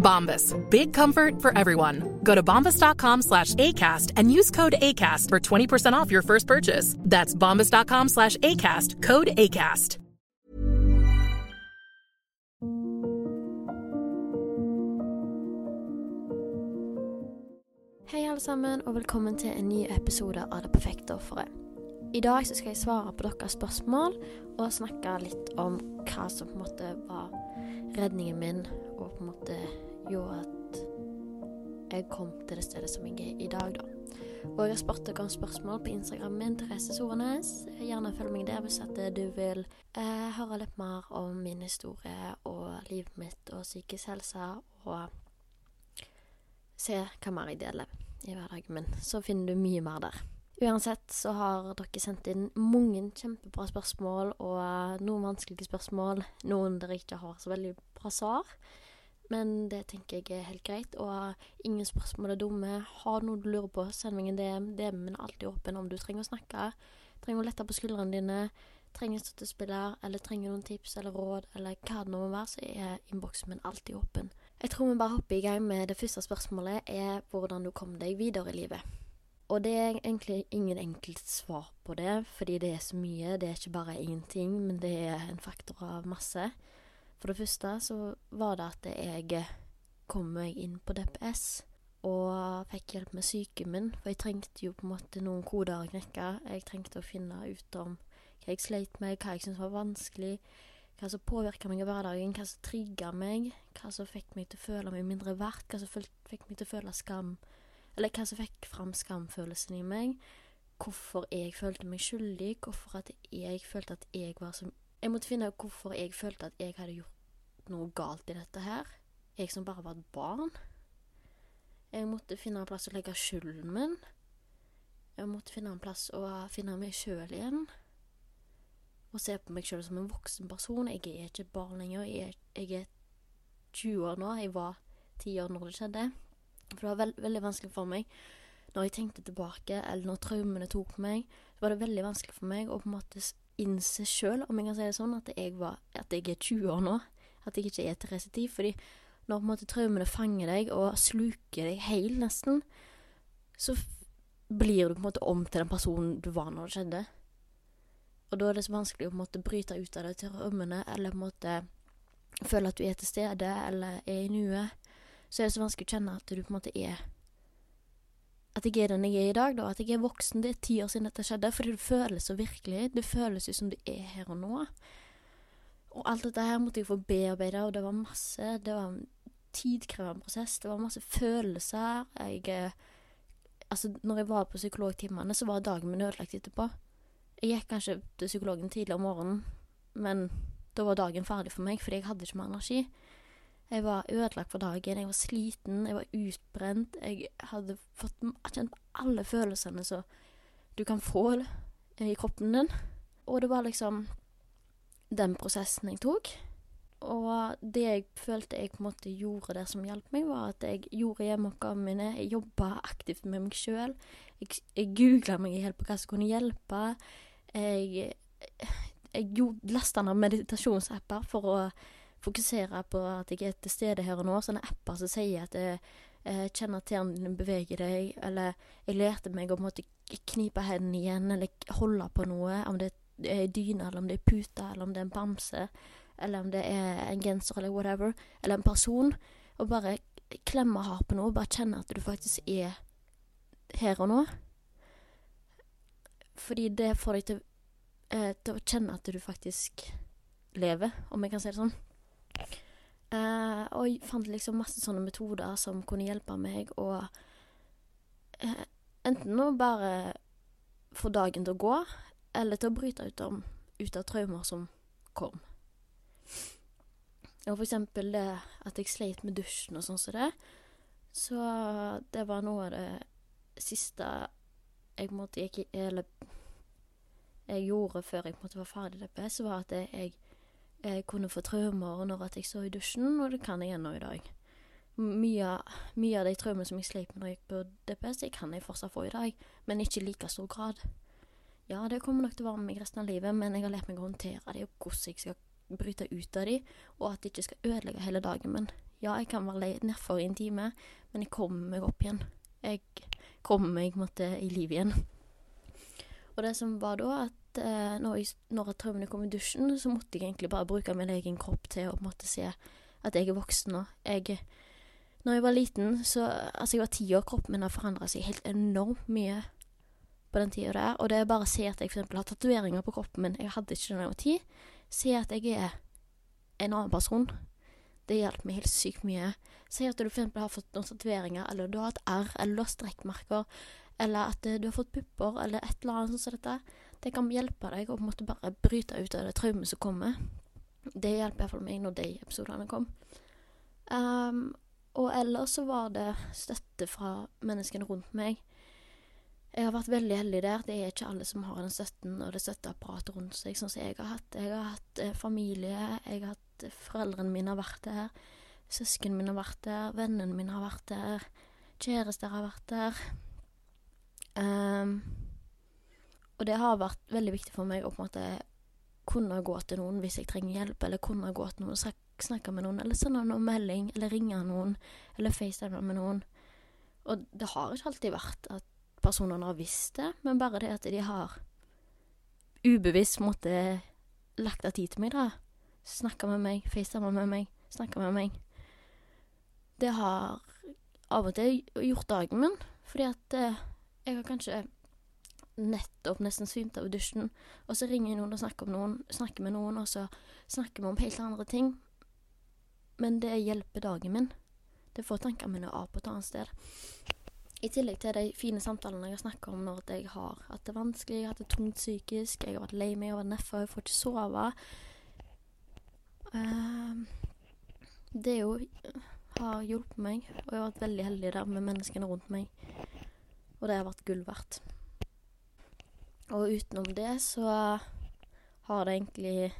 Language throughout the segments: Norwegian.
Bombas. Big comfort for everyone. Go to bombas.com slash ACAST and use code ACAST for 20% off your first purchase. That's bombas.com slash ACAST. Code ACAST. Hei alle sammen, og velkommen til en ny episode av Det perfekte offeret. I dag så skal jeg svare på deres spørsmål og snakke litt om hva som på en måte var redningen min, og på en måte gjorde at jeg kom til det stedet som jeg er i dag, da. Og jeg har spurt dere om spørsmål på Instagram min, Therese Sorenes. Gjerne følg meg der hvis at du vil eh, høre litt mer om min historie og livet mitt og psykisk helse, og se hva mer jeg deler i hverdagen min. Så finner du mye mer der. Uansett så har dere sendt inn mange kjempebra spørsmål, og noen vanskelige spørsmål. Noen dere ikke har så veldig bra svar. Men det tenker jeg er helt greit. Og ingen spørsmål er dumme. Har du noe du lurer på, send meg en DM. DM-en er alltid åpen om du trenger å snakke. Trenger å lette på skuldrene dine. Trenger en støttespiller, eller trenger noen tips eller råd, eller hva det nå må være, så er innboksen min alltid åpen. Jeg tror vi bare hopper i gang med det første spørsmålet, er hvordan du kom deg videre i livet. Og det er egentlig ingen enkelt svar på det, fordi det er så mye. Det er ikke bare én ting, men det er en faktor av masse. For det første så var det at jeg kom meg inn på DPS og fikk hjelp med psyken min. For jeg trengte jo på en måte noen koder å knekke. Jeg trengte å finne ut om hva jeg sleit med, hva jeg syntes var vanskelig, hva som påvirka meg i hverdagen, hva som trigga meg, hva som fikk meg til å føle meg mindre verdt, hva som fikk meg til å føle skam, eller hva som fikk fram skamfølelsen i meg, hvorfor jeg følte meg skyldig, hvorfor at jeg følte at jeg var som Jeg måtte finne ut hvorfor jeg følte at jeg hadde gjort noe galt i dette her. Jeg som bare var et barn. Jeg måtte finne en plass å legge skylden min. Jeg måtte finne en plass å finne meg sjøl igjen og se på meg sjøl som en voksen person. Jeg er ikke et barn lenger. Jeg er, jeg er 20 år nå. Jeg var 10 år når det skjedde. For det var veld, veldig vanskelig for meg når jeg tenkte tilbake, eller når traumene tok meg, så var det veldig vanskelig for meg å på en måte innse sjøl, om jeg kan si det sånn, at jeg, var, at jeg er 20 år nå. At jeg ikke er Therese 10. Fordi når på en måte traumene fanger deg og sluker deg heil, nesten, så blir du på en måte om til den personen du var når det skjedde. Og da er det så vanskelig å på en måte bryte ut av det til rømmene, eller på en måte føle at du er til stede, eller er i nuet. Så er det så vanskelig å kjenne at du på en måte er At jeg er den jeg er i dag, da. At jeg er voksen. Det er ti år siden dette skjedde. Fordi det føles så virkelig. Det føles jo som du er her og nå. Og alt dette her måtte jeg få bearbeida, og det var masse Det var en tidkrevende prosess. Det var masse følelser. Jeg Altså, når jeg var på psykologtimene, så var dagen min ødelagt etterpå. Jeg gikk kanskje til psykologen tidlig om morgenen, men da var dagen ferdig for meg, fordi jeg hadde ikke mer energi. Jeg var ødelagt for dagen, jeg var sliten, jeg var utbrent. Jeg hadde fått kjent alle følelsene som du kan få i kroppen din. Og det var liksom den prosessen jeg tok. Og det jeg følte jeg på en måte gjorde der som hjalp meg, var at jeg gjorde hjemmeoppgavene mine. Jeg jobba aktivt med meg sjøl. Jeg, jeg googla meg helt på hva som kunne hjelpe. Jeg Jeg lasta ned meditasjonsapper for å fokusere på at jeg er til stede her og nå. Sånne apper som sier at jeg, jeg kjenner at tærne beveger deg, eller jeg lærte meg å på knipe hendene igjen, eller holde på noe, om det er dyne, eller om det er pute, eller om det er en bamse, eller om det er en genser, eller whatever, eller en person, og bare klemme hardt på noe, bare kjenne at du faktisk er her og nå. Fordi det får deg til, eh, til å kjenne at du faktisk lever, om jeg kan si det sånn. Eh, og jeg fant liksom masse sånne metoder som kunne hjelpe meg å eh, Enten å bare få dagen til å gå, eller til å bryte ut, om, ut av traumer som kom. Og for eksempel det at jeg sleit med dusjen og sånn som det. Så det var noe av det siste jeg måtte i Eller jeg gjorde før jeg måtte være ferdig ferdig DPS, var at jeg, jeg kunne få traumer når at jeg så i dusjen, og det kan jeg ennå i dag. Mye, mye av de traumene som jeg sleit med når jeg gikk på DPS, jeg kan jeg fortsatt få i dag, men ikke i like stor grad. Ja, det kommer nok til å være med meg resten av livet, men jeg har lært meg å håndtere det, og hvordan jeg skal bryte ut av de, og at det ikke skal ødelegge hele dagen min. Ja, jeg kan være nedfor i en time, men jeg kommer meg opp igjen. Jeg kommer meg måtte, i liv igjen. Og det som var da, at eh, når, jeg, når traumene kom i dusjen, så måtte jeg egentlig bare bruke min egen kropp til å måtte se at jeg er voksen nå. Jeg når jeg var liten, så Altså, jeg var ti år, kroppen min har forandra seg helt enormt mye på den tida der. Og det er bare å se at jeg eksempel har tatoveringer på kroppen min. Jeg hadde ikke det da jeg var ti. Se at jeg er en annen person. Det hjelper meg helt sykt mye. Si at du eksempel har fått noen tatoveringer, eller du har et R, eller du har strekkmerker, eller at du har fått pupper, eller et eller annet sånt som dette. Det kan hjelpe deg å på en måte bare bryte ut av det traumet som kommer. Det hjelper iallfall meg når de episodene kom. Um, og ellers så var det støtte fra menneskene rundt meg. Jeg har vært veldig heldig der. Det er ikke alle som har den støtten og det støtteapparatet rundt seg, sånn som jeg har hatt. Jeg har hatt eh, familie, jeg har hatt eh, Foreldrene mine har vært der. Søsknene mine har vært der. Vennene mine har vært der. Kjærester har vært der. Um, og det har vært veldig viktig for meg å på en måte kunne gå til noen hvis jeg trenger hjelp, eller kunne gå til noen og snakke med noen, eller sende noen melding, eller ringe noen, eller facetime med noen. Og det har ikke alltid vært at personene har visst det, men bare det at de har ubevisst måtte lagt av tid til meg, da. Snakka med meg, facetime med meg, snakka med meg. Det har av og til gjort dagen min, fordi at eh, jeg har kanskje nettopp nesten svimt av dusjen, og så ringer noen og snakker, noen, snakker med noen, og så snakker vi om helt andre ting. Men det hjelper dagen min. Det får tankene mine av på et annet sted. I tillegg til de fine samtalene jeg har snakka om når jeg har hatt det vanskelig, jeg har hatt det tungt psykisk, jeg har vært lei meg, jeg har vært nedfor, jeg får ikke sove. Uh, det jo har hjulpet meg, og jeg har vært veldig heldig der med menneskene rundt meg. Og det har vært gull verdt. Og utenom det så har det egentlig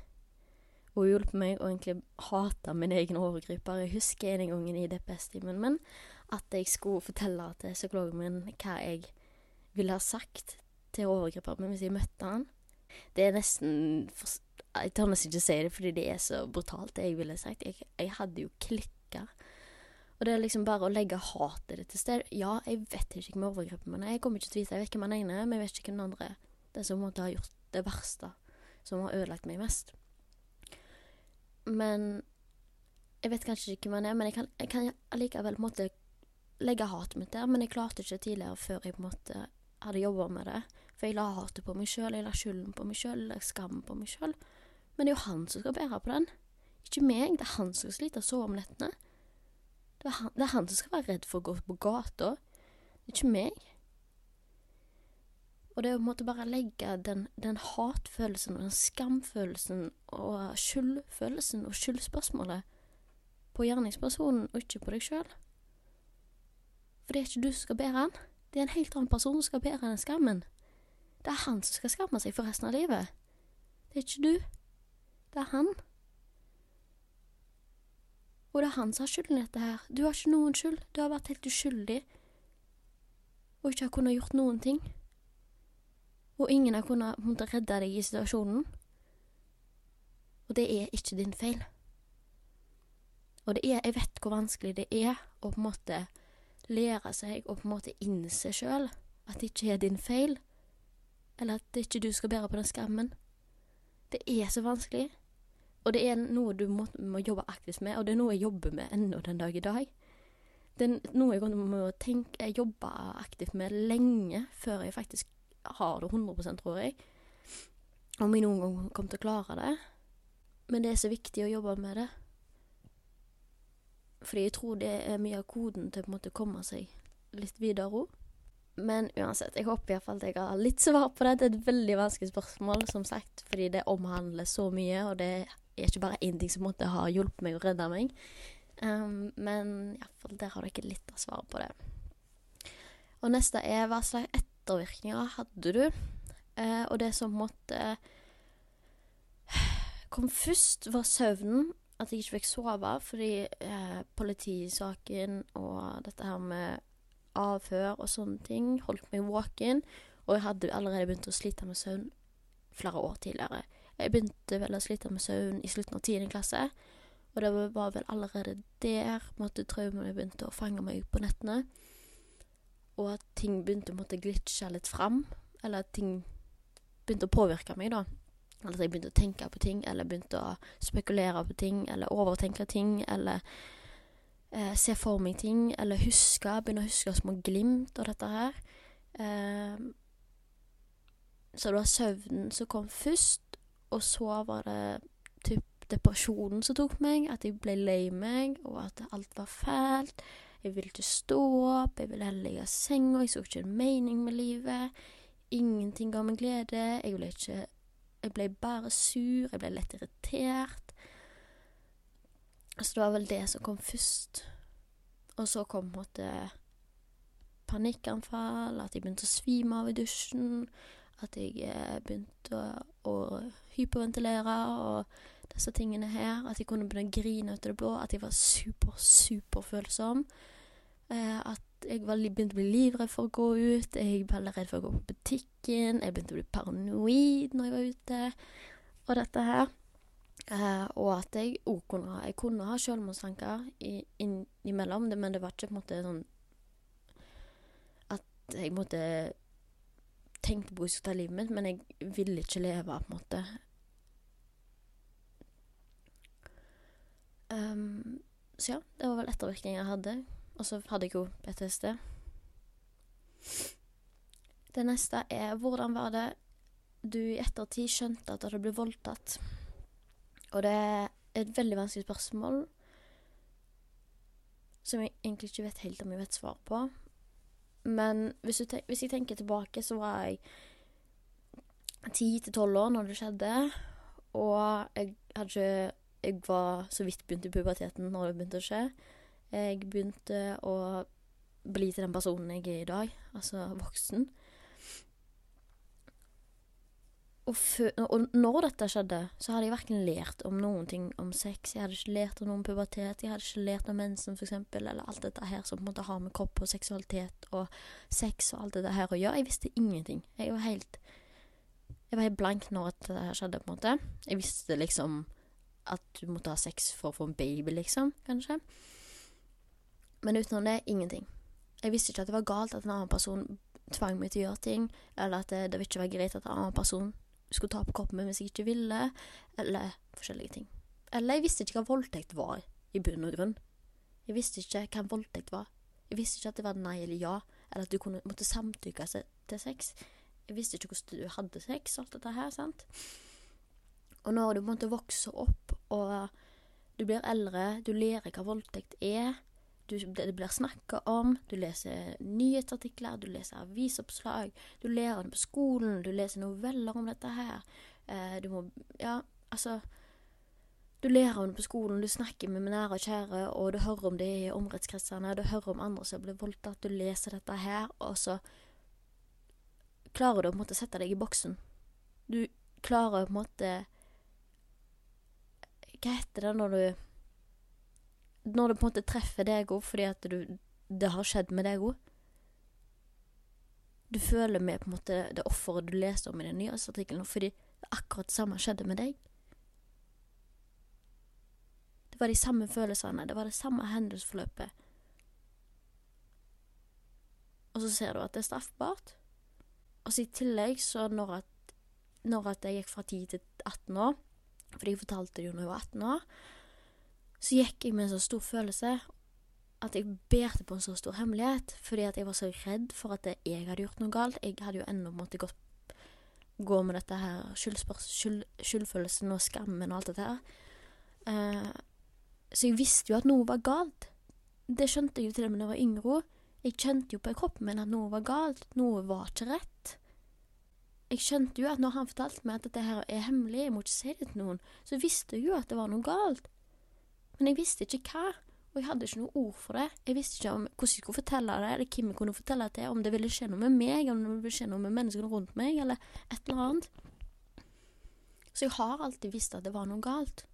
og hjulpet meg å egentlig hate min egen overgriper. Jeg husker en gang i DPS-timen min at jeg skulle fortelle til psykologen min hva jeg ville ha sagt til overgriperen min hvis jeg møtte han. Det er nesten Jeg tør nesten ikke si det fordi det er så brutalt, det jeg ville sagt. Jeg, jeg hadde jo klikka. Og det er liksom bare å legge hatet ditt til sted. Ja, jeg vet ikke hvem overgriperen min er. Jeg kommer ikke til å vite jeg vet hvem han ene men jeg vet ikke hvem den andre er. Den som måtte ha gjort det verste. Som har ødelagt meg mest. Men Jeg vet kanskje ikke hvem han er, men jeg kan, jeg kan allikevel på legge hatet mitt der, men jeg klarte ikke tidligere før jeg på en måte hadde jobba med det. For jeg la hatet på meg sjøl, jeg la skylden på meg sjøl, jeg la skammen på meg sjøl. Men det er jo han som skal bære på den. Ikke meg. Det er han som skal slite å sove om nettene. Det er, han, det er han som skal være redd for å gå på gata. Det ikke meg. Og det å måtte bare legge den, den hatfølelsen og den skamfølelsen og skyldfølelsen og skyldspørsmålet på gjerningspersonen og ikke på deg sjøl. For det er ikke du som skal bære han. Det er en helt annen person som skal bære den skammen. Det er han som skal skamme seg for resten av livet. Det er ikke du. Det er han. Og det er han som har skylden i dette her. Du har ikke noen skyld. Du har vært helt uskyldig og ikke har kunnet gjort noen ting. Og ingen har kunnet redde deg i situasjonen. Og det er ikke din feil. Og det er Jeg vet hvor vanskelig det er å på en måte lære seg å på en måte innse sjøl at det ikke er din feil, eller at det ikke du skal bære på den skammen. Det er så vanskelig. Og det er noe du må, må jobbe aktivt med, og det er noe jeg jobber med ennå den dag i dag. Det er noe jeg må tenke Jeg jobber aktivt med lenge før jeg faktisk har det 100 tror jeg. Om jeg noen gang kommer til å klare det. Men det er så viktig å jobbe med det. Fordi jeg tror det er mye av koden til på en måte å komme seg litt videre òg. Men uansett, jeg håper iallfall at jeg har litt svar på det. Det er et veldig vanskelig spørsmål, som sagt, fordi det omhandler så mye, og det er ikke bare én ting som måtte ha hjulpet meg og redda meg. Um, men iallfall der har dere litt av svaret på det. Og neste er hva slags ettervirkninger hadde du? Eh, og det som måtte kom først, var søvnen. At jeg ikke fikk sove fordi eh, politisaken og dette her med avhør og sånne ting holdt meg våken. Og jeg hadde allerede begynt å slite med søvn flere år tidligere. Jeg begynte vel å slite med søvn i slutten av tiende klasse. Og det var vel allerede der måtte traumene begynte å fange meg på nettene. Og at ting begynte å måtte glitche litt fram. Eller at ting begynte å påvirke meg, da. Eller at jeg begynte å tenke på ting, eller begynte å spekulere på ting, eller overtenke ting, eller eh, se for meg ting, eller huske, begynne å huske små glimt av dette her. Eh, så det var søvnen som kom først, og så var det typ depresjonen som tok meg, at jeg ble lei meg, og at alt var fælt. Jeg ville ikke stå opp, jeg ville heller ligge i senga, jeg så ikke en mening med livet. Ingenting ga meg glede. Jeg ble ikke Jeg ble bare sur, jeg ble lett irritert. Så det var vel det som kom først. Og så kom på en måte panikkanfall, at jeg begynte å svime av i dusjen, at jeg eh, begynte å, å hyperventilere og disse tingene her. At jeg kunne begynne å grine ut av det blå, at jeg var super, superfølsom. Eh, at jeg var, begynte å bli livredd for å gå ut, jeg ble redd for å gå på butikken, jeg begynte å bli paranoid når jeg var ute, og dette her. Eh, og at jeg òg kunne, jeg kunne ha selvmordstanker innimellom, men det var ikke på en måte sånn at jeg måtte tenkte på å ta livet mitt, men jeg ville ikke leve, på en måte. Um, så ja, det var vel ettervirkninger jeg hadde. Og så hadde jeg jo PTSD. Det neste er hvordan var det du i ettertid skjønte at du blitt voldtatt? Og det er et veldig vanskelig spørsmål som jeg egentlig ikke vet helt om jeg vet svar på. Men hvis, hvis jeg tenker tilbake, så var jeg ti til tolv år når det skjedde. Og jeg hadde ikke Jeg var så vidt begynt i puberteten når det begynte å skje. Jeg begynte å bli til den personen jeg er i dag, altså voksen. Og, før, og, når dette skjedde, så hadde jeg verken lært om noen ting om sex. Jeg hadde ikke lært om noen pubertet. Jeg hadde ikke lært om mensen, eksempel, eller alt dette her som på en måte har med kropp og seksualitet og sex og alt dette her å gjøre. Jeg visste ingenting. Jeg var helt Jeg var helt blank når dette skjedde, på en måte. Jeg visste liksom at du måtte ha sex for å få en baby, liksom, kanskje. Men utenom det, ingenting. Jeg visste ikke at det var galt at en annen person tvang meg til å gjøre ting, eller at det, det ikke var greit at en annen person skulle ta på kroppen min hvis jeg ikke ville, eller forskjellige ting. Eller jeg visste ikke hva voldtekt var, i bunn og grunn. Jeg visste ikke hva voldtekt var. Jeg visste ikke at det var nei eller ja, eller at du kunne, måtte samtykke til sex. Jeg visste ikke hvordan du hadde sex, alt dette her, sant. Og når du måtte vokse opp, og du blir eldre, du lærer hva voldtekt er, du, det blir snakka om, du leser nyhetsartikler, du leser avisoppslag, du lærer det på skolen, du leser noveller om dette her. Eh, du må Ja, altså Du lærer om det på skolen, du snakker med nære og kjære, og du hører om det i omrettskretsene, du hører om andre som blir voldtatt, du leser dette her, og så klarer du å på en måte sette deg i boksen. Du klarer på en måte Hva heter det når du når det på en måte treffer deg òg, fordi at du, det har skjedd med deg òg. Du føler med på en måte det offeret du leser om i den nyhetsartikkelen, fordi akkurat det samme skjedde med deg. Det var de samme følelsene, det var det samme hendelsesforløpet. Og så ser du at det er straffbart. Og så i tillegg, så når at, når at jeg gikk fra 10 til 18 år, fordi jeg fortalte det jo når jeg var 18 år, så gikk jeg med en så stor følelse at jeg bærte på en så stor hemmelighet, fordi at jeg var så redd for at jeg hadde gjort noe galt. Jeg hadde jo ennå måttet gått, gå med dette her skyld, skyldfølelsen og skammen og alt dette her. Uh, så jeg visste jo at noe var galt. Det skjønte jeg jo til og med da jeg var yngre. Jeg kjente jo på kroppen min at noe var galt. Noe var ikke rett. Jeg skjønte jo at når han fortalte meg at dette her er hemmelig, jeg må ikke si det til noen, så visste jeg jo at det var noe galt. Men jeg visste ikke hva, og jeg hadde ikke noe ord for det. Jeg visste ikke om hvordan jeg skulle fortelle det, eller hvem jeg kunne fortelle det til, om det ville skje noe med meg, om det ville skje noe med menneskene rundt meg, eller et eller annet. Så jeg har alltid visst at det var noe galt.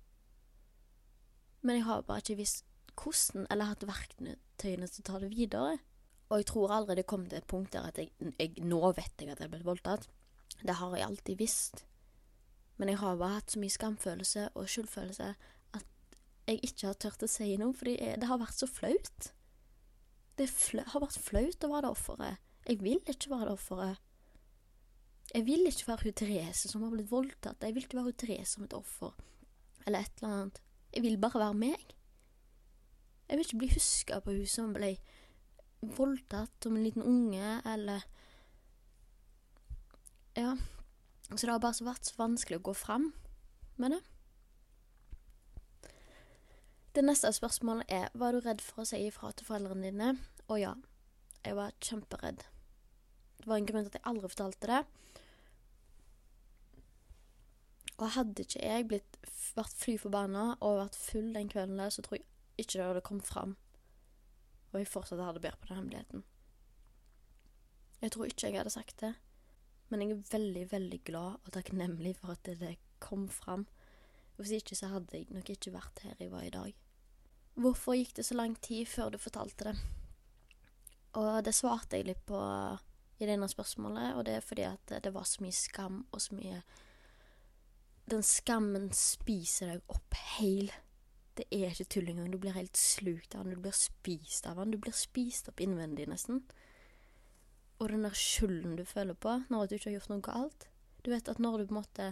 Men jeg har bare ikke visst hvordan, eller hatt verktøyene til å ta det videre. Og jeg tror aldri det kom til et punkt der at jeg, jeg nå vet jeg at jeg ble voldtatt. Det har jeg alltid visst. Men jeg har bare hatt så mye skamfølelse og skyldfølelse at jeg ikke har turt å si noe, fordi det har vært så flaut. Det har vært flaut å være det offeret. Jeg vil ikke være det offeret. Jeg vil ikke være hun Therese som har blitt voldtatt. Jeg vil ikke være hun Therese som et offer, eller et eller annet. Jeg vil bare være meg. Jeg vil ikke bli huska på hun som ble voldtatt som en liten unge, eller Ja. Så det har bare vært så vanskelig å gå fram med det. Det neste spørsmålet er var du redd for å si ifra til foreldrene dine. Og ja, jeg var kjemperedd. Det var en grunn til at jeg aldri fortalte det. Og hadde ikke jeg blitt, vært fly forbanna og vært full den kvelden der, så tror jeg ikke det hadde kommet fram og jeg fortsatt hadde bedre på den hemmeligheten. Jeg tror ikke jeg hadde sagt det, men jeg er veldig, veldig glad og takknemlig for at det, kom fram. Hvis ikke så hadde jeg nok ikke vært her jeg var i dag. Hvorfor gikk det så lang tid før du fortalte det? Og det svarte jeg litt på i det ene spørsmålet, og det er fordi at det var så mye skam og så mye Den skammen spiser deg opp heil det er ikke tull engang. Du blir helt slukt av den. Du blir spist av den. Du blir spist opp innvendig, nesten. Og den der skylden du føler på når du ikke har gjort noe galt Du vet at når du på en måte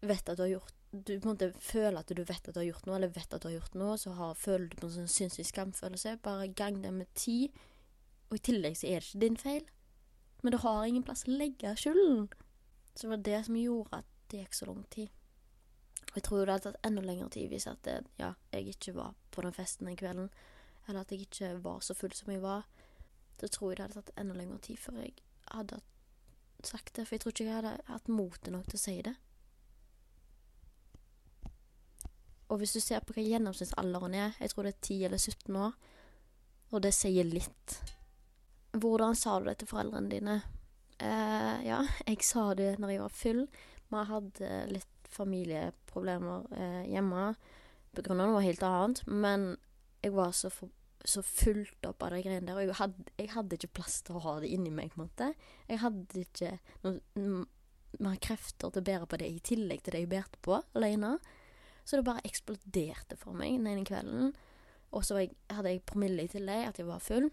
vet at du har gjort Du på en måte føler at du vet at du har gjort noe, eller vet at du har gjort noe, så har, føler du på en sånn sinnssyk skamfølelse. Bare gang det med ti. Og i tillegg så er det ikke din feil. Men du har ingen plass å legge skylden. Så det var det som gjorde at det gikk så lang tid. Og jeg tror det hadde tatt enda lengre tid hvis at det, ja, jeg ikke var på den festen den kvelden, eller at jeg ikke var så full som jeg var. Så tror jeg det hadde tatt enda lengre tid før jeg hadde sagt det, for jeg tror ikke jeg hadde hatt motet nok til å si det. Og hvis du ser på hva gjennomsnittsalderen er, jeg tror det er 10 eller 17 år, og det sier litt. Hvordan sa du det til foreldrene dine? Eh, ja, jeg sa det når jeg var full. Vi hadde litt familieproblemer eh, hjemme pga. noe helt annet. Men jeg var så, for, så fullt opp av de greiene der, og jeg hadde, jeg hadde, ikke plass til å ha det inni meg. på en måte. Jeg hadde ikke noe, mer krefter til å bære på det i tillegg til det jeg bærte på alene. Så det bare eksploderte for meg den ene kvelden. Og så hadde jeg promille i tillegg, at jeg var full.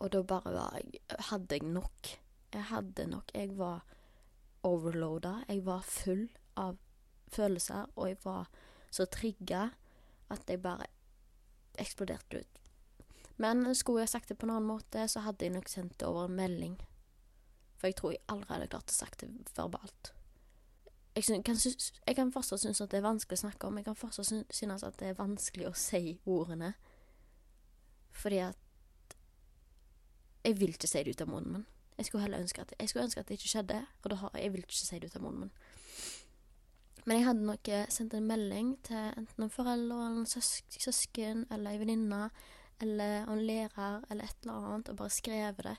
Og da bare var jeg, hadde jeg nok. Jeg hadde nok. Jeg var overloada. Jeg var full av følelser, og jeg var så trigga at jeg bare eksploderte ut. Men skulle jeg sagt det på en annen måte, så hadde jeg nok sendt det over en melding. For jeg tror jeg aldri hadde klart å sagt det verbalt. Jeg, synes, kan, jeg kan fortsatt synes at det er vanskelig å snakke om. Jeg kan fortsatt synes at det er vanskelig å si ordene. Fordi at Jeg vil ikke si det ut av munnen min. Jeg skulle heller ønske at, jeg skulle ønske at det ikke skjedde, og har, jeg vil ikke si det ut av munnen min. Men jeg hadde nok eh, sendt en melding til enten en forelder eller en søsken eller ei venninne eller en lærer eller et eller annet, og bare skrevet det.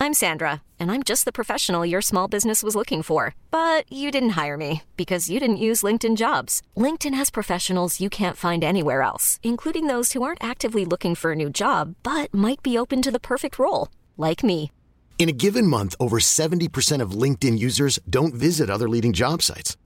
I'm Sandra, and I'm just the professional your small business was looking for. But you didn't hire me because you didn't use LinkedIn jobs. LinkedIn has professionals you can't find anywhere else, including those who aren't actively looking for a new job but might be open to the perfect role, like me. In a given month, over 70% of LinkedIn users don't visit other leading job sites.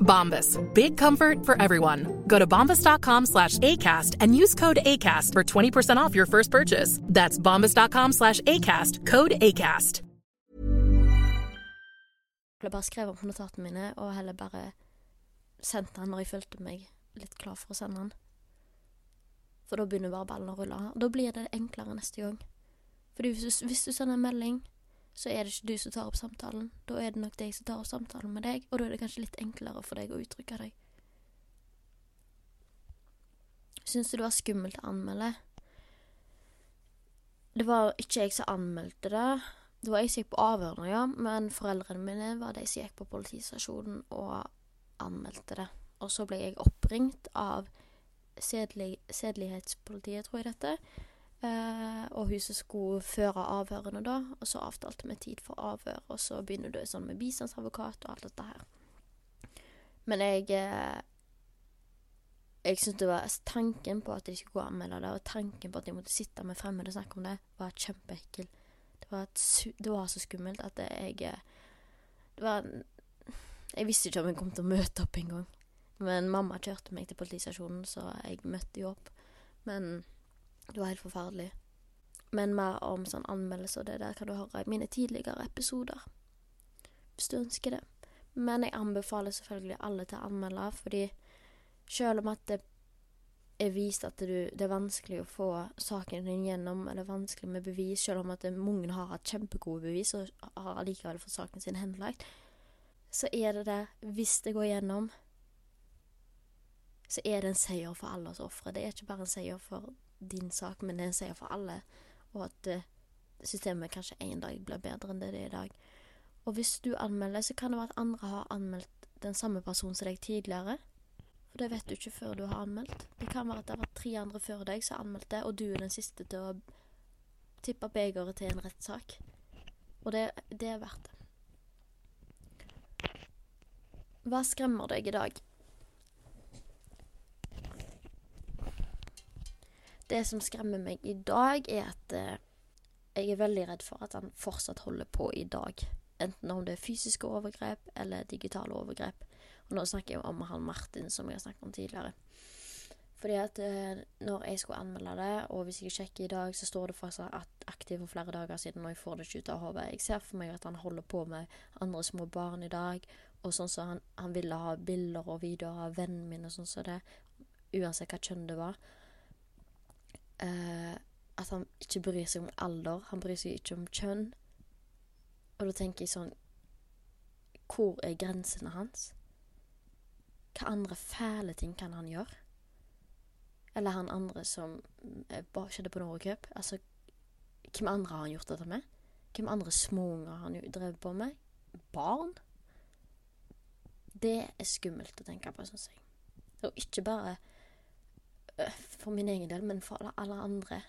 Bombas. Big comfort for everyone. Go to bombas.com slash ACAST and use code ACAST for 20% off your first purchase. That's bombas.com slash ACAST. Code ACAST. Jeg bare skrevet opp notatene mine, og heller bare sendte den når jeg følte meg litt klar for å sende den. For da begynner bare ballen å rulle. Og da blir det enklere neste gang. Fordi hvis du, hvis du sender en melding, så er det ikke du som tar opp samtalen. Da er det nok deg som tar opp samtalen med deg, og da er det kanskje litt enklere for deg å uttrykke deg. Syns du det var skummelt å anmelde? Det var ikke jeg som anmeldte det. Det var jeg som gikk på avhørene, ja, men foreldrene mine var de som gikk på politistasjonen og anmeldte det. Og så ble jeg oppringt av sedelig, sedelighetspolitiet, tror jeg dette. Eh, og hun skulle føre avhørene da, og så avtalte vi tid for avhør, og så begynner du sånn med bistandsadvokat og alt dette her. Men jeg eh, Jeg syntes det var Tanken på at jeg skulle gå og anmelde det, og tanken på at jeg måtte sitte med fremmede og snakke om det, var kjempeekkel. Det var, et, det var så skummelt at jeg eh, Det var Jeg visste ikke om jeg kom til å møte opp engang. Men mamma kjørte meg til politistasjonen, så jeg møtte jo opp. Men det var helt forferdelig. Men mer om sånn anmeldelse og det der kan du høre i mine tidligere episoder. Hvis du ønsker det. Men jeg anbefaler selvfølgelig alle til å anmelde, fordi selv om at det er vist at du, det er vanskelig å få saken din gjennom, eller vanskelig med bevis, selv om at mange har hatt kjempegode bevis og har allikevel fått saken sin henlagt, så er det det, hvis det går gjennom, så er det en seier for alle oss ofre. Det er ikke bare en seier for din sak, men det er en seier for alle. Og at eh, systemet kanskje en dag blir bedre enn det det er i dag. Og hvis du anmelder, så kan det være at andre har anmeldt den samme personen som deg tidligere. For det vet du ikke før du har anmeldt. Det kan være at det har vært tre andre før deg som har anmeldt det, og du er den siste til å tippe begeret til en rettssak. Og det, det er verdt det. Hva skremmer deg i dag? Det som skremmer meg i dag, er at eh, jeg er veldig redd for at han fortsatt holder på i dag. Enten om det er fysiske overgrep eller digitale overgrep. Og nå snakker jeg om han Martin, som jeg har snakket om tidligere. Fordi at eh, når jeg skulle anmelde det, og hvis jeg sjekker i dag, så står det faktisk at aktiv for flere dager siden, og jeg får det ikke ut av hodet. Jeg ser for meg at han holder på med andre små barn i dag, og sånn som han, han ville ha bilder og videoer av vennen min og sånn som det, uansett hva kjønn det var. Eh, at han ikke bryr seg om alder, han bryr seg ikke om kjønn. Og da tenker jeg sånn Hvor er grensene hans? Hva andre fæle ting kan han gjøre? Eller han andre som eh, bare skjedde på Norway Cup. Altså, hvem andre har han gjort dette med? Hvem andre småunger har han drevet på med? Barn? Det er skummelt å tenke på, syns jeg. Og ikke bare for min egen del, men for alle, andre.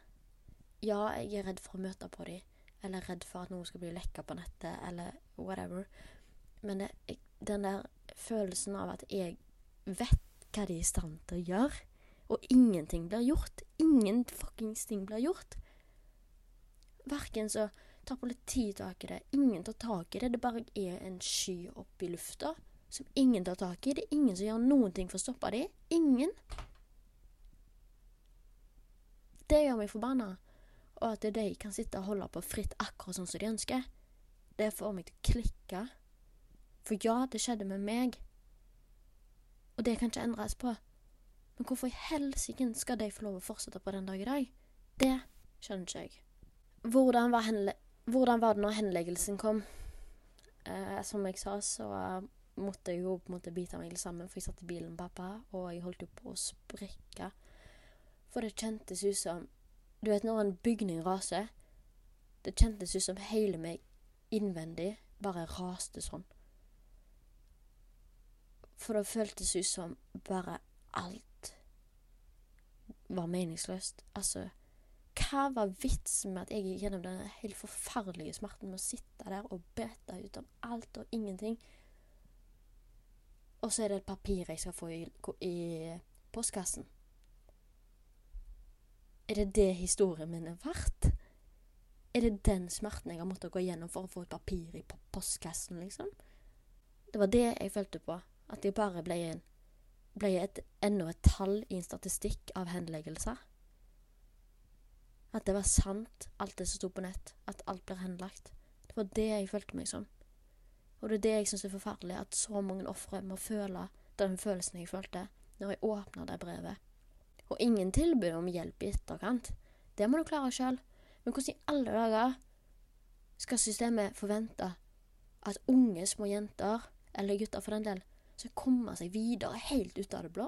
Ja, jeg er redd for å møte på dem, eller redd for at noe skal bli lekka på nettet, eller whatever. Men det, den der følelsen av at jeg vet hva de er i stand til å gjøre, og ingenting blir gjort. Ingen fuckings ting blir gjort. Verken så tar politiet tak i det, ingen tar tak i det. Det bare er en sky oppe i lufta som ingen tar tak i. Det er ingen som gjør noen ting for å stoppe det. Ingen. Det gjør meg forbanna. Og at de kan sitte og holde på fritt akkurat sånn som de ønsker. Det får meg til å klikke. For ja, det skjedde med meg. Og det kan ikke endres på. Men hvorfor i helsike skal de få lov å fortsette på den dag i dag? Det skjønner ikke jeg. Hvordan var, Hvordan var det når henleggelsen kom? Eh, som jeg sa, så måtte jeg jo på en måte bite meg litt sammen, for jeg satt i bilen med pappa, og jeg holdt jo på å sprekke. For det kjentes ut som Du vet når en bygning raser? Det kjentes ut som hele meg innvendig bare raste sånn. For det føltes ut som bare alt var meningsløst. Altså, hva var vitsen med at jeg gikk gjennom denne helt forferdelige smerten med å sitte der og bete ut om alt og ingenting? Og så er det et papir jeg skal få i, i postkassen. Er det det historien min er verdt? Er det den smerten jeg har måttet gå gjennom for å få et papir i postkassen, liksom? Det var det jeg følte på. At jeg bare ble, en, ble et, enda et tall i en statistikk av henleggelser. At det var sant, alt det som sto på nett. At alt blir henlagt. Det var det jeg følte meg som. Og det er det jeg syns er forferdelig, at så mange ofre må føle den følelsen jeg følte når jeg åpna det brevet. Og ingen tilbud om hjelp i etterkant. Det må du klare sjøl. Men hvordan i alle dager skal systemet forvente at unge små jenter, eller gutter for den del, skal komme seg videre helt ut av det blå?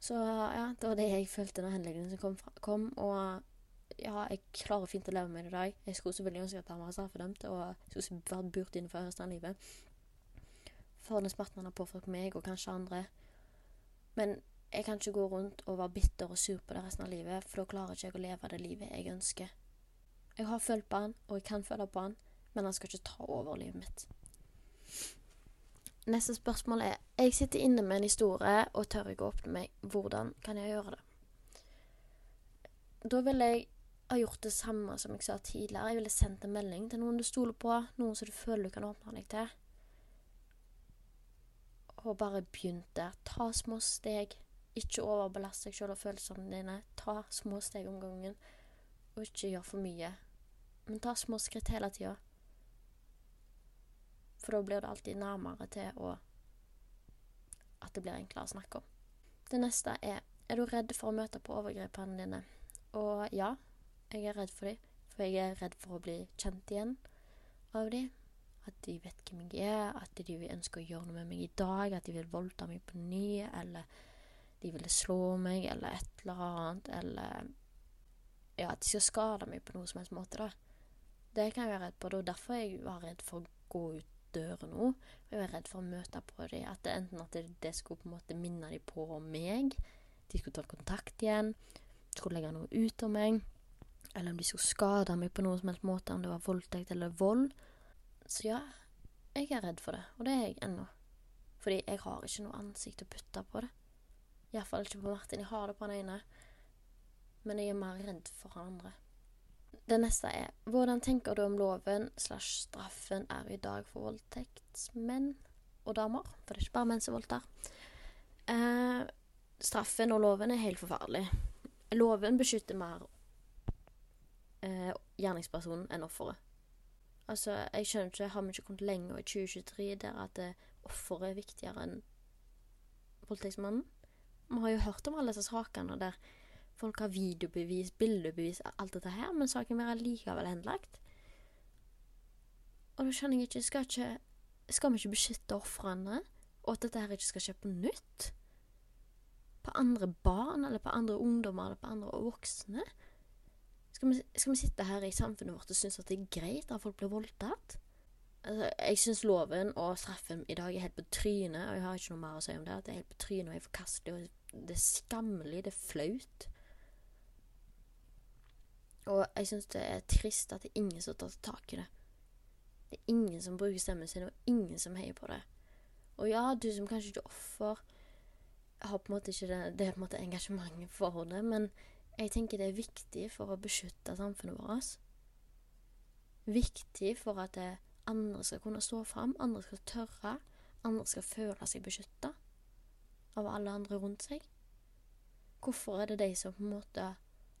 Så ja, det var det jeg følte når henleggelsen kom, kom, og ja, jeg klarer fint å leve med det i dag. Jeg skulle selvfølgelig ønske at han var straffedømt, og skulle vært burt innenfor resten av livet. For den smerten han har påført meg, og kanskje andre. Men jeg kan ikke gå rundt og være bitter og sur på det resten av livet, for da klarer ikke jeg å leve det livet jeg ønsker. Jeg har følt på han, og jeg kan føle på han, men han skal ikke ta over livet mitt. Neste spørsmål er Jeg sitter inne med en historie og tør ikke åpne meg. Hvordan kan jeg gjøre det? Da ville jeg ha gjort det samme som jeg sa tidligere. Jeg ville sendt en melding til noen du stoler på, noen som du føler du kan åpne deg til. Og bare begynt der. Ta små steg. Ikke overbelast deg selv og følelsene dine. Ta små steg om gangen, og ikke gjør for mye. Men ta små skritt hele tida. For da blir det alltid nærmere til å At det blir enklere å snakke om. Det neste er Er du redd for å møte på overgrepene dine? Og ja, jeg er redd for dem. For jeg er redd for å bli kjent igjen av dem. At de vet hvem jeg er, at de ønsker å gjøre noe med meg i dag, at de vil voldta meg på ny, eller de ville slå meg, eller et eller annet, eller Ja, at de skal skade meg på noen som helst måte, da. Det kan jeg være redd på. Det var derfor jeg var redd for å gå ut døra nå. Jeg var redd for å møte på dem. At det, enten at det, det, skulle på en måte minne dem på meg, de skulle ta kontakt igjen, skulle legge noe ut om meg, eller om de skulle skade meg på noen som helst måte, om det var voldtekt eller vold. Så ja, jeg er redd for det, og det er jeg ennå. Fordi jeg har ikke noe ansikt å putte på det. Iallfall ikke på Martin. Jeg har det på han ene, men jeg er mer redd for han andre. Det neste er hvordan tenker du om loven slash straffen er i dag for voldtektsmenn og damer? For det er ikke bare menn som voldtar. Eh, straffen og loven er helt forferdelig. Loven beskytter mer eh, gjerningspersonen enn offeret. Altså, jeg skjønner ikke, har vi ikke kommet lenger i 2023 der at eh, offeret er viktigere enn voldtektsmannen? Vi har jo hørt om alle disse sakene der folk har videobevis, bildebevis, alt dette her, men saken blir likevel henlagt. Og da skjønner jeg ikke Skal, ikke, skal vi ikke beskytte ofrene, og at dette her ikke skal skje på nytt? På andre barn, eller på andre ungdommer, eller på andre voksne? Skal vi, skal vi, sitte her i samfunnet vårt og synes at det er greit at folk blir voldtatt? Altså, jeg syns loven og straffen i dag er helt på trynet, og jeg har ikke noe mer å si om det. At det er helt på trynet og er forkastelig, og det er skammelig, det er flaut. Og jeg syns det er trist at det er ingen som tar tak i det. Det er ingen som bruker stemmen sin, og ingen som heier på det. Og ja, du som kanskje ikke er offer, har på en måte ikke det, det er på en måte engasjementet for det, men jeg tenker det er viktig for å beskytte samfunnet vårt. Viktig for at andre skal kunne stå fram, andre skal tørre, andre skal føle seg beskytta av alle andre rundt seg. Hvorfor er det de som på en måte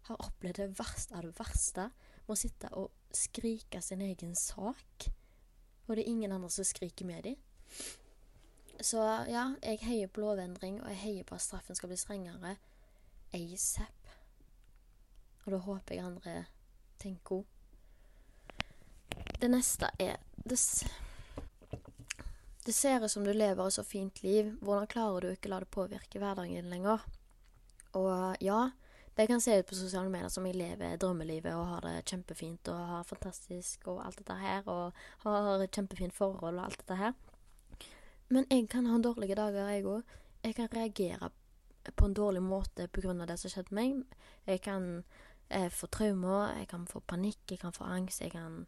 har opplevd det verste av det verste, må sitte og skrike sin egen sak, og det er ingen andre som skriker med dem? Så ja, jeg heier på lovendring, og jeg heier på at straffen skal bli strengere asap. Og da håper jeg andre tenker òg. Det neste er det, det ser ut som du lever et så fint liv. Hvordan klarer du ikke å la det påvirke hverdagen din lenger? Og ja, det kan se ut på sosiale medier som jeg lever drømmelivet og har det kjempefint og har fantastisk og alt dette her, og har et kjempefint forhold og alt dette her. Men jeg kan ha dårlige dager, jeg òg. Jeg kan reagere på en dårlig måte pga. det som skjedde meg. Jeg kan eh, få traumer, jeg kan få panikk, jeg kan få angst, jeg kan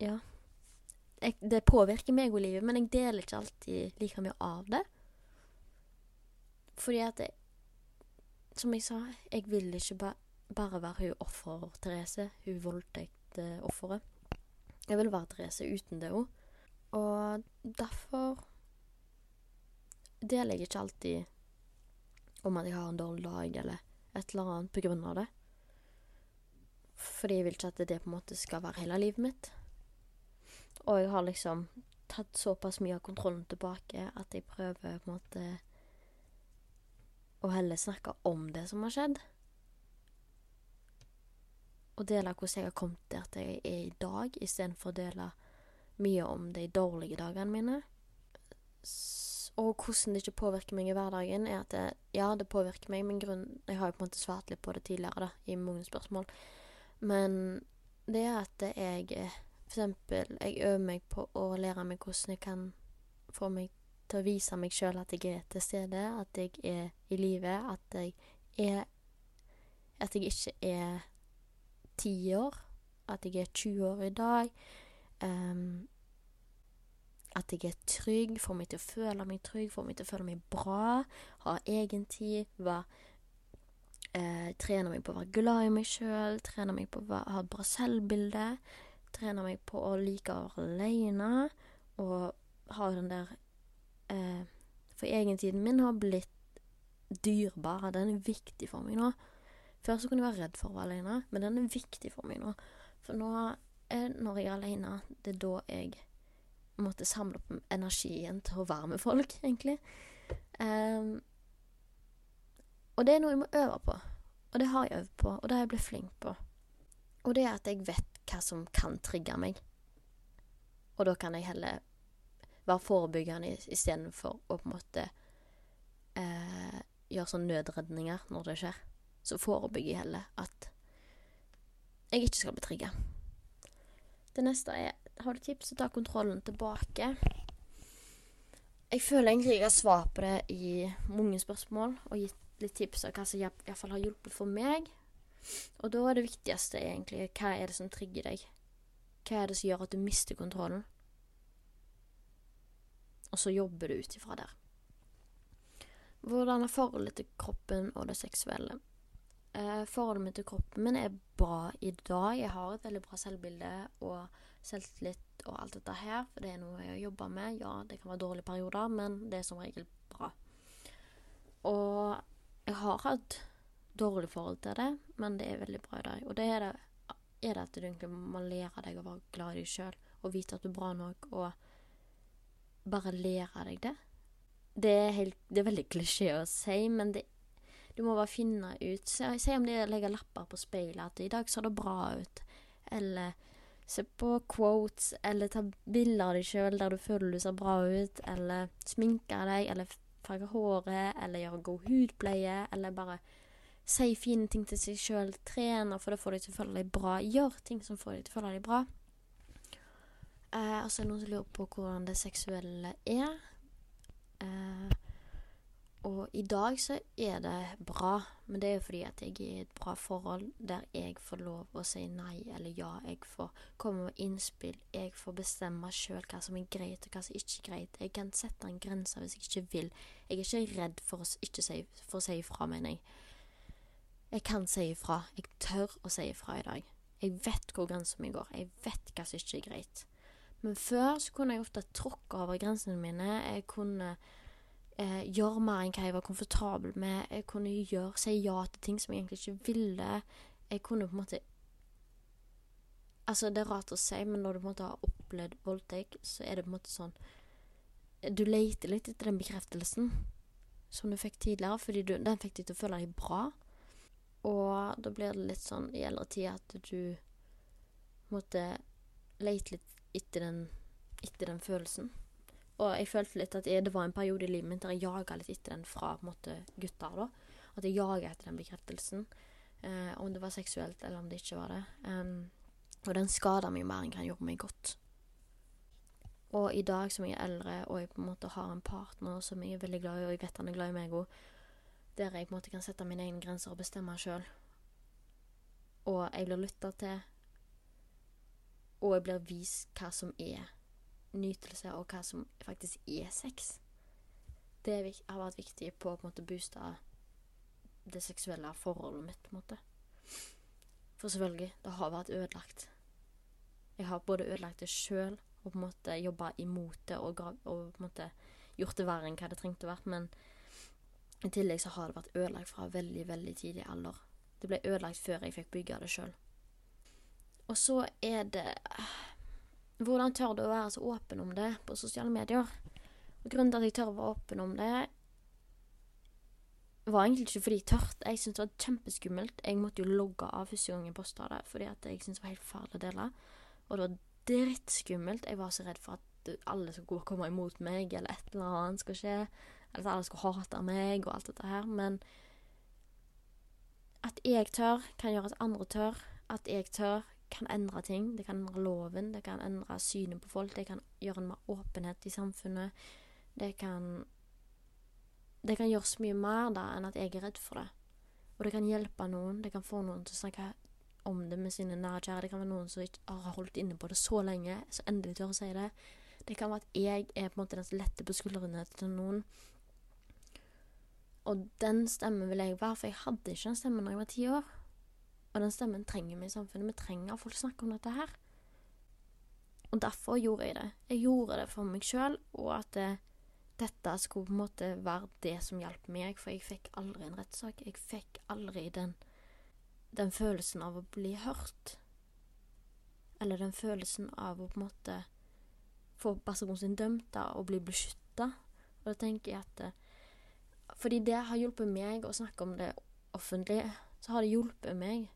Ja. Jeg, det påvirker meg og livet, men jeg deler ikke alltid like mye av det. Fordi at jeg, Som jeg sa, jeg vil ikke ba bare være hun offer Therese, hun voldtektofferet. Jeg vil være Therese uten det òg. Og derfor deler jeg ikke alltid om at jeg har en dårlig dag eller et eller annet på grunn av det. Fordi jeg vil ikke at det på en måte skal være hele livet mitt. Og jeg har liksom tatt såpass mye av kontrollen tilbake at jeg prøver på en måte å heller snakke om det som har skjedd. Og dele hvordan jeg har kommet der at jeg er i dag, istedenfor å dele mye om de dårlige dagene mine. Og hvordan det ikke påvirker meg i hverdagen, er at det, ja, det påvirker meg, men grunn, jeg har jo på en måte svart litt på det tidligere, da, i mange spørsmål. Men det er at jeg For eksempel, jeg øver meg på å lære meg hvordan jeg kan få meg til å vise meg sjøl at jeg er til stede, at jeg er i live, at jeg er At jeg ikke er ti år, at jeg er 20 år i dag. Um, at jeg er trygg, får meg til å føle meg trygg, får meg til å føle meg bra, ha egentid, være eh, Trener meg på å være glad i meg sjøl, trener meg på å ha et bra selvbilde, trene meg på å like å være aleine, og ha den der eh, For egentiden min har blitt dyrebar, den er viktig for meg nå. Før så kunne jeg være redd for å være alene, men den er viktig for meg nå. For nå, er, når jeg er alene, det er da jeg måtte samle opp energien til å være med folk, egentlig. Um, og det er noe jeg må øve på. Og det har jeg øvd på, og det har jeg blitt flink på. Og det er at jeg vet hva som kan trigge meg. Og da kan jeg heller være forebyggende istedenfor å på en måte eh, gjøre sånn nødredninger når det skjer. Så forebygger jeg heller at jeg ikke skal bli trigga. Det neste er har du tips, så ta kontrollen tilbake. Jeg føler egentlig jeg har svar på det i mange spørsmål og gitt litt tips av hva som iallfall har hjulpet for meg. Og da er det viktigste egentlig hva er det som trigger deg? Hva er det som gjør at du mister kontrollen? Og så jobber du ut ifra der. Hvordan er forholdet til kroppen og det seksuelle? Eh, forholdet mitt til kroppen min er bra i dag. Jeg har et veldig bra selvbilde og selvtillit og alt dette her. For det er noe jeg jobba med. Ja, det kan være dårlige perioder, men det er som regel bra. Og jeg har hatt dårlig forhold til det, men det er veldig bra i dag. Og det er det, er det at du egentlig må lære deg å være glad i deg sjøl og vite at du er bra nok, og bare lære deg det. Det er, helt, det er veldig klisjé å si, men det du må bare finne ut Si om det er å legge lapper på speilet at 'i dag ser det bra ut', eller se på quotes, eller ta bilder av deg sjøl der du føler du ser bra ut, eller sminke deg, eller farge håret, eller gjøre god hudpleie, eller bare si fine ting til seg sjøl, trene for det får du til å føle deg bra, gjør ting som får deg til å føle deg bra. Eh, og så det noen som lurer på hvordan det seksuelle er. Eh, og i dag så er det bra, men det er jo fordi at jeg er i et bra forhold der jeg får lov å si nei eller ja. Jeg får komme med innspill. Jeg får bestemme sjøl hva som er greit og hva som ikke er greit. Jeg kan sette en grense hvis jeg ikke vil. Jeg er ikke redd for å si, for å si mener jeg. Jeg kan si ifra. Jeg tør å si ifra i dag. Jeg vet hvor grensa mi går. Jeg vet hva som ikke er greit. Men før så kunne jeg ofte tråkke over grensene mine. Jeg kunne eh, gjøre mer enn hva jeg var komfortabel med. Jeg kunne gjøre, si ja til ting som jeg egentlig ikke ville. Jeg kunne på en måte Altså, det er rart å si, men når du på en måte har opplevd voldtekt, så er det på en måte sånn Du leter litt etter den bekreftelsen som du fikk tidligere, fordi du, den fikk deg til å føle deg bra. Og da blir det litt sånn i eldre tid at du måtte lete litt etter den, etter den følelsen. Og jeg følte litt at det var en periode i livet mitt der jeg jaga litt etter den fra på en måte, gutter. da. At jeg jaga etter den bekreftelsen. Eh, om det var seksuelt, eller om det ikke var det. Um, og den skada meg mer enn den gjorde meg godt. Og i dag som jeg er eldre, og jeg på en måte har en partner som jeg er veldig glad i, og jeg vet han er glad i meg òg, der jeg på en måte kan sette mine egne grenser og bestemme sjøl, og jeg blir lytta til, og jeg blir vist hva som er nytelse, og hva som faktisk er sex. Det har vært viktig på å booste det seksuelle forholdet mitt, på en måte. For selvfølgelig, det har vært ødelagt. Jeg har både ødelagt det sjøl og på en måte jobba imot det og, og på en måte gjort det verre enn hva det trengte å være. I tillegg så har det vært ødelagt fra veldig, veldig tidlig alder. Det ble ødelagt før jeg fikk bygge det sjøl. Og så er det Hvordan tør du å være så åpen om det på sosiale medier? Og Grunnen til at jeg tør å være åpen om det, var egentlig ikke fordi jeg tørte. Jeg syntes det var kjempeskummelt. Jeg måtte jo logge av første gang jeg posta det, fordi at jeg syntes det var helt farlig å dele. Og det var drittskummelt. Jeg var så redd for at alle skulle komme imot meg, eller et eller annet skal skje. Eller at alle skulle hate meg, og alt dette her. Men at jeg tør, kan gjøre at andre tør. At jeg tør, kan endre ting. Det kan endre loven, det kan endre synet på folk. Det kan gjøre en mer åpenhet i samfunnet. Det kan Det kan gjøre så mye mer da enn at jeg er redd for det. Og det kan hjelpe noen. Det kan få noen til å snakke om det med sine nære kjære. Det kan være noen som ikke har holdt inne på det så lenge, så endelig tør å si det. Det kan være at jeg er på en måte den som letter på skuldrene til noen. Og den stemmen vil jeg være, for jeg hadde ikke den stemmen da jeg var ti år. Og den stemmen trenger vi i samfunnet. Vi trenger at folk snakker om dette her. Og derfor gjorde jeg det. Jeg gjorde det for meg sjøl, og at det, dette skulle på en måte være det som hjalp meg, for jeg fikk aldri en rettssak. Jeg fikk aldri den, den følelsen av å bli hørt. Eller den følelsen av å på en måte få personen sin dømt da, og bli beskytta. Og da tenker jeg at eh, Fordi det har hjulpet meg å snakke om det offentlig, så har det hjulpet meg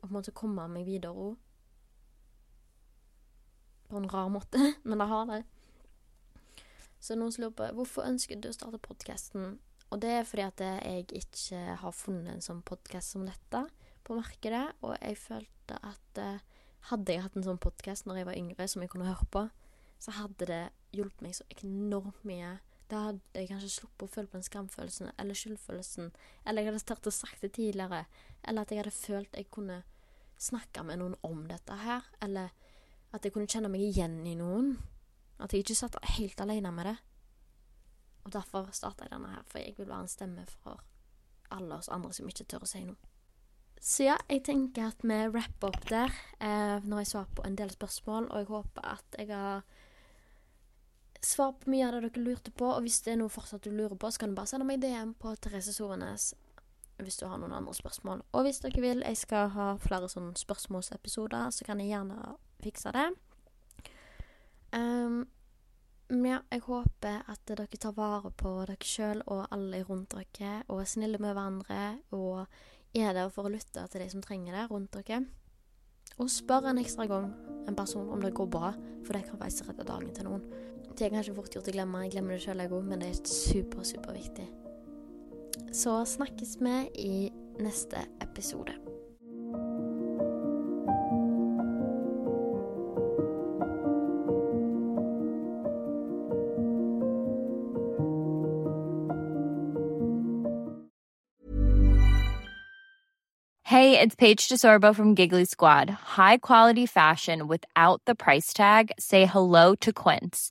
å på en måte komme meg videre òg. På en rar måte, men det har det. Så noen som lurer på hvorfor ønsker du å starte podkasten? Og det er fordi at jeg ikke har funnet en sånn podkast som dette på markedet. Og jeg følte at eh, hadde jeg hatt en sånn podkast når jeg var yngre, som jeg kunne høre på, så hadde det hjulpet meg så enormt mye. Da hadde jeg kanskje sluppet å føle på den skamfølelsen eller skyldfølelsen. Eller jeg hadde startet å sagt det tidligere. Eller at jeg hadde følt jeg kunne snakke med noen om dette her. Eller at jeg kunne kjenne meg igjen i noen. At jeg ikke satt helt alene med det. Og derfor starta jeg denne her, for jeg vil være en stemme for alle oss andre som ikke tør å si noe. Så ja, jeg tenker at vi rapper opp der eh, når jeg svarer på en del spørsmål, og jeg håper at jeg har svart på mye av det dere lurte på. Og hvis det er noe fortsatt du lurer på, så kan du bare sende meg DM på Therese Sovenes hvis du har noen andre spørsmål. Og hvis dere vil jeg skal ha flere sånne spørsmålsepisoder, så kan jeg gjerne fikse det. Um, ja, jeg håper at dere tar vare på dere sjøl og alle rundt dere, og er snille med hverandre, og er der for å lytte til de som trenger det rundt dere. Og spør en ekstra gang en person om det går bra, for det kan faktisk redde dagen til noen. Det er kanskje fort gjort å glemme, jeg glemmer det sjøl òg, men det er super, superviktig. Så snakkes vi i neste episode. Hey, it's Paige DeSorbo from Giggly Squad. High quality fashion without the price tag. Say hello to Quince.